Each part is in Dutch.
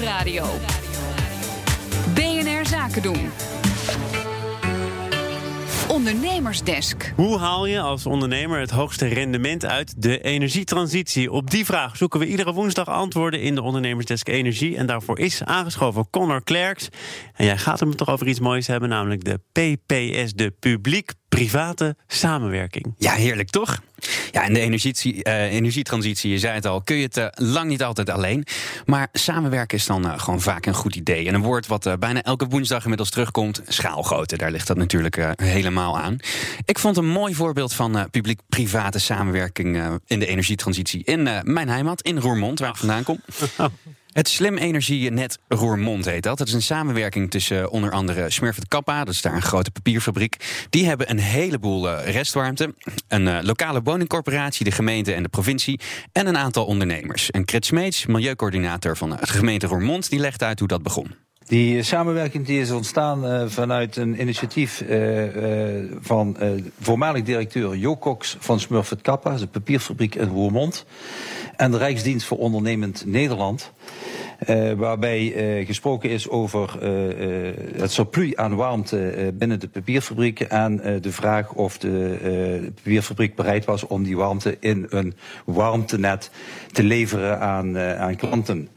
Nieuwsradio. BNR Zaken doen. Ondernemersdesk. Hoe haal je als ondernemer het hoogste rendement uit de energietransitie? Op die vraag zoeken we iedere woensdag antwoorden in de Ondernemersdesk Energie. En daarvoor is aangeschoven Connor Klerks. En jij gaat het toch over iets moois hebben, namelijk de PPS, de publiek-private samenwerking. Ja, heerlijk toch? Ja, in de uh, energietransitie, je zei het al, kun je het uh, lang niet altijd alleen. Maar samenwerken is dan uh, gewoon vaak een goed idee. En een woord wat bijna elke woensdag inmiddels terugkomt, schaalgrootte. Daar ligt dat natuurlijk helemaal aan. Ik vond een mooi voorbeeld van publiek-private samenwerking in de energietransitie in mijn heimat, in Roermond, waar ik vandaan kom. Het Slim Energienet Roermond heet dat. Dat is een samenwerking tussen uh, onder andere Smurfit Kappa, dat is daar een grote papierfabriek. Die hebben een heleboel uh, restwarmte. Een uh, lokale woningcorporatie, de gemeente en de provincie. En een aantal ondernemers. En Krit Smeets, milieucoördinator van de gemeente Roermond, die legt uit hoe dat begon. Die samenwerking die is ontstaan uh, vanuit een initiatief uh, uh, van voormalig directeur Jo Cox van Smurfit Kappa, de papierfabriek in Roermond, en de Rijksdienst voor Ondernemend Nederland. waarbij gesproken is over het surplus aan warmte binnen de papierfabriek en de vraag of de papierfabriek bereid was om die warmte in een warmtenet te leveren aan, aan klanten.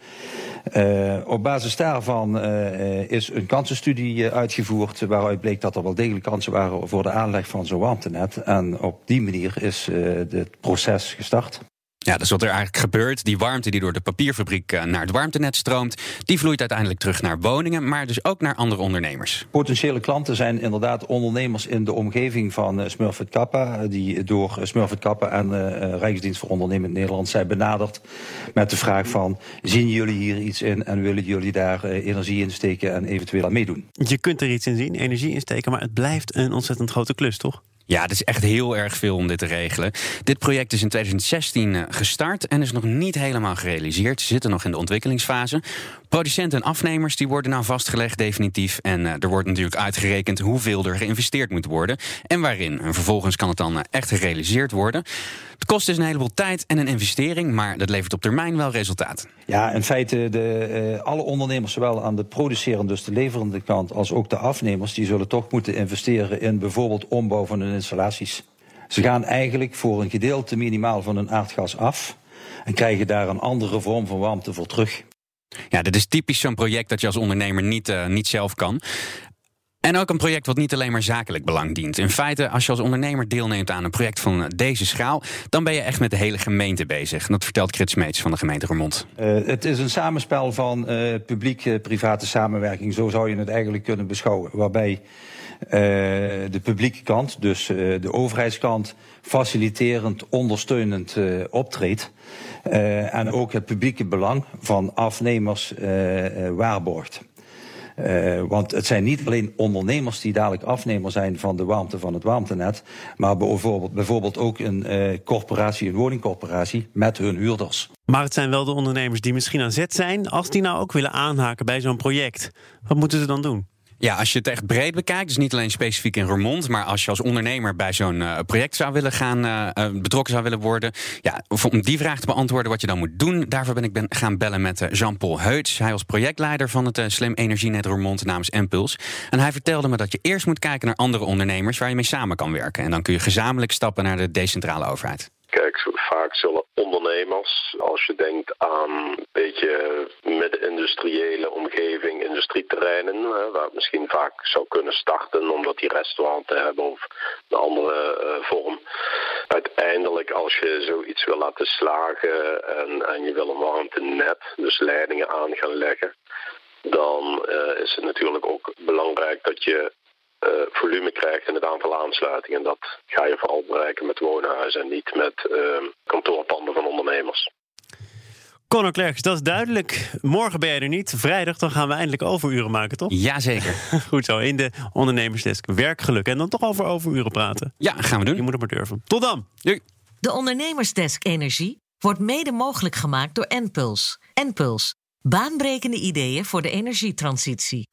Uh, op basis daarvan uh, is een kansenstudie uitgevoerd waaruit bleek dat er wel degelijk kansen waren voor de aanleg van zo'n warmtenet. En op die manier is het proces gestart. Ja, dat is wat er eigenlijk gebeurt. Die warmte die door de papierfabriek eh, naar het warmtenet stroomt, die vloeit uiteindelijk terug naar woningen, maar dus ook naar andere ondernemers. Potentiële klanten zijn inderdaad ondernemers in de omgeving van uh, Smurfit Kappa, die door Smurfit Kappa en uh, Rijksdienst voor Ondernemend Nederland zijn benaderd met de vraag van, zien jullie hier iets in en willen jullie daar energie in steken en eventueel aan meedoen? Je kunt er iets in zien, energie insteken, maar het blijft een ontzettend grote klus, toch? Ja, het is echt heel erg veel om dit te regelen. Dit project is in 2016 eh, gestart en is nog niet helemaal gerealiseerd. Ze zitten nog in de ontwikkelingsfase. Producenten en afnemers die worden nou vastgelegd definitief. En uh, er wordt natuurlijk uitgerekend hoeveel er geïnvesteerd moet worden. En waarin. En vervolgens kan het dan uh, echt gerealiseerd worden. Het kost dus een heleboel tijd en een investering. Maar dat levert op termijn wel resultaat. Ja, in feite de, alle ondernemers, zowel aan de producerende, dus de leverende kant, als ook de afnemers, die zullen toch moeten investeren in bijvoorbeeld ombouw van hun installaties. Ze gaan eigenlijk voor een gedeelte minimaal van hun aardgas af en krijgen daar een andere vorm van warmte voor terug. Ja, dit is typisch zo'n project dat je als ondernemer niet, uh, niet zelf kan. En ook een project wat niet alleen maar zakelijk belang dient. In feite, als je als ondernemer deelneemt aan een project van deze schaal, dan ben je echt met de hele gemeente bezig. En dat vertelt Smeets van de gemeente Roermond. Uh, het is een samenspel van uh, publiek-private samenwerking. Zo zou je het eigenlijk kunnen beschouwen. Waarbij de publieke kant, dus de overheidskant, faciliterend, ondersteunend optreedt. Uh, en ook het publieke belang van afnemers waarborgt. Want het zijn niet alleen ondernemers die dadelijk afnemer zijn van de warmte van het warmtenet, maar bijvoorbeeld, bijvoorbeeld ook een corporatie, een woningcorporatie met hun huurders. Maar het zijn wel de ondernemers die misschien aan zet zijn, als die nou ook willen aanhaken bij zo'n project. Wat moeten ze dan doen? Ja, als je het echt breed bekijkt, dus niet alleen specifiek in Roermond, maar als je als ondernemer bij zo'n uh, project zou willen gaan, uh, betrokken zou willen worden, ja, om die vraag te beantwoorden wat je dan moet doen, daarvoor ben ik ben gaan bellen met Jean-Paul Heuts. Hij was projectleider van het Slim Energienet Roermond namens Impuls. En hij vertelde me dat je eerst moet kijken naar andere ondernemers waar je mee samen kan werken. En dan kun je gezamenlijk stappen naar de decentrale overheid. Kijk, vaak zullen als je denkt aan een beetje midden-industriële omgeving, industrieterreinen, waar het misschien vaak zou kunnen starten omdat die restwarmte hebben of een andere uh, vorm. Uiteindelijk, als je zoiets wil laten slagen en, en je wil een warmtenet, dus leidingen aan gaan leggen, dan uh, is het natuurlijk ook belangrijk dat je uh, volume krijgt in het aantal aansluitingen. En dat ga je vooral bereiken met woonhuizen en niet met uh, kantoorpanden van ondernemers. Conor Klerks, dat is duidelijk. Morgen ben je er niet. Vrijdag dan gaan we eindelijk overuren maken, toch? Jazeker. Goed zo, in de ondernemersdesk. Werkgeluk. En dan toch over overuren praten. Ja, gaan we doen. Je moet het maar durven. Tot dan. Doei. De ondernemersdesk Energie wordt mede mogelijk gemaakt door Enpuls. Enpuls. Baanbrekende ideeën voor de energietransitie.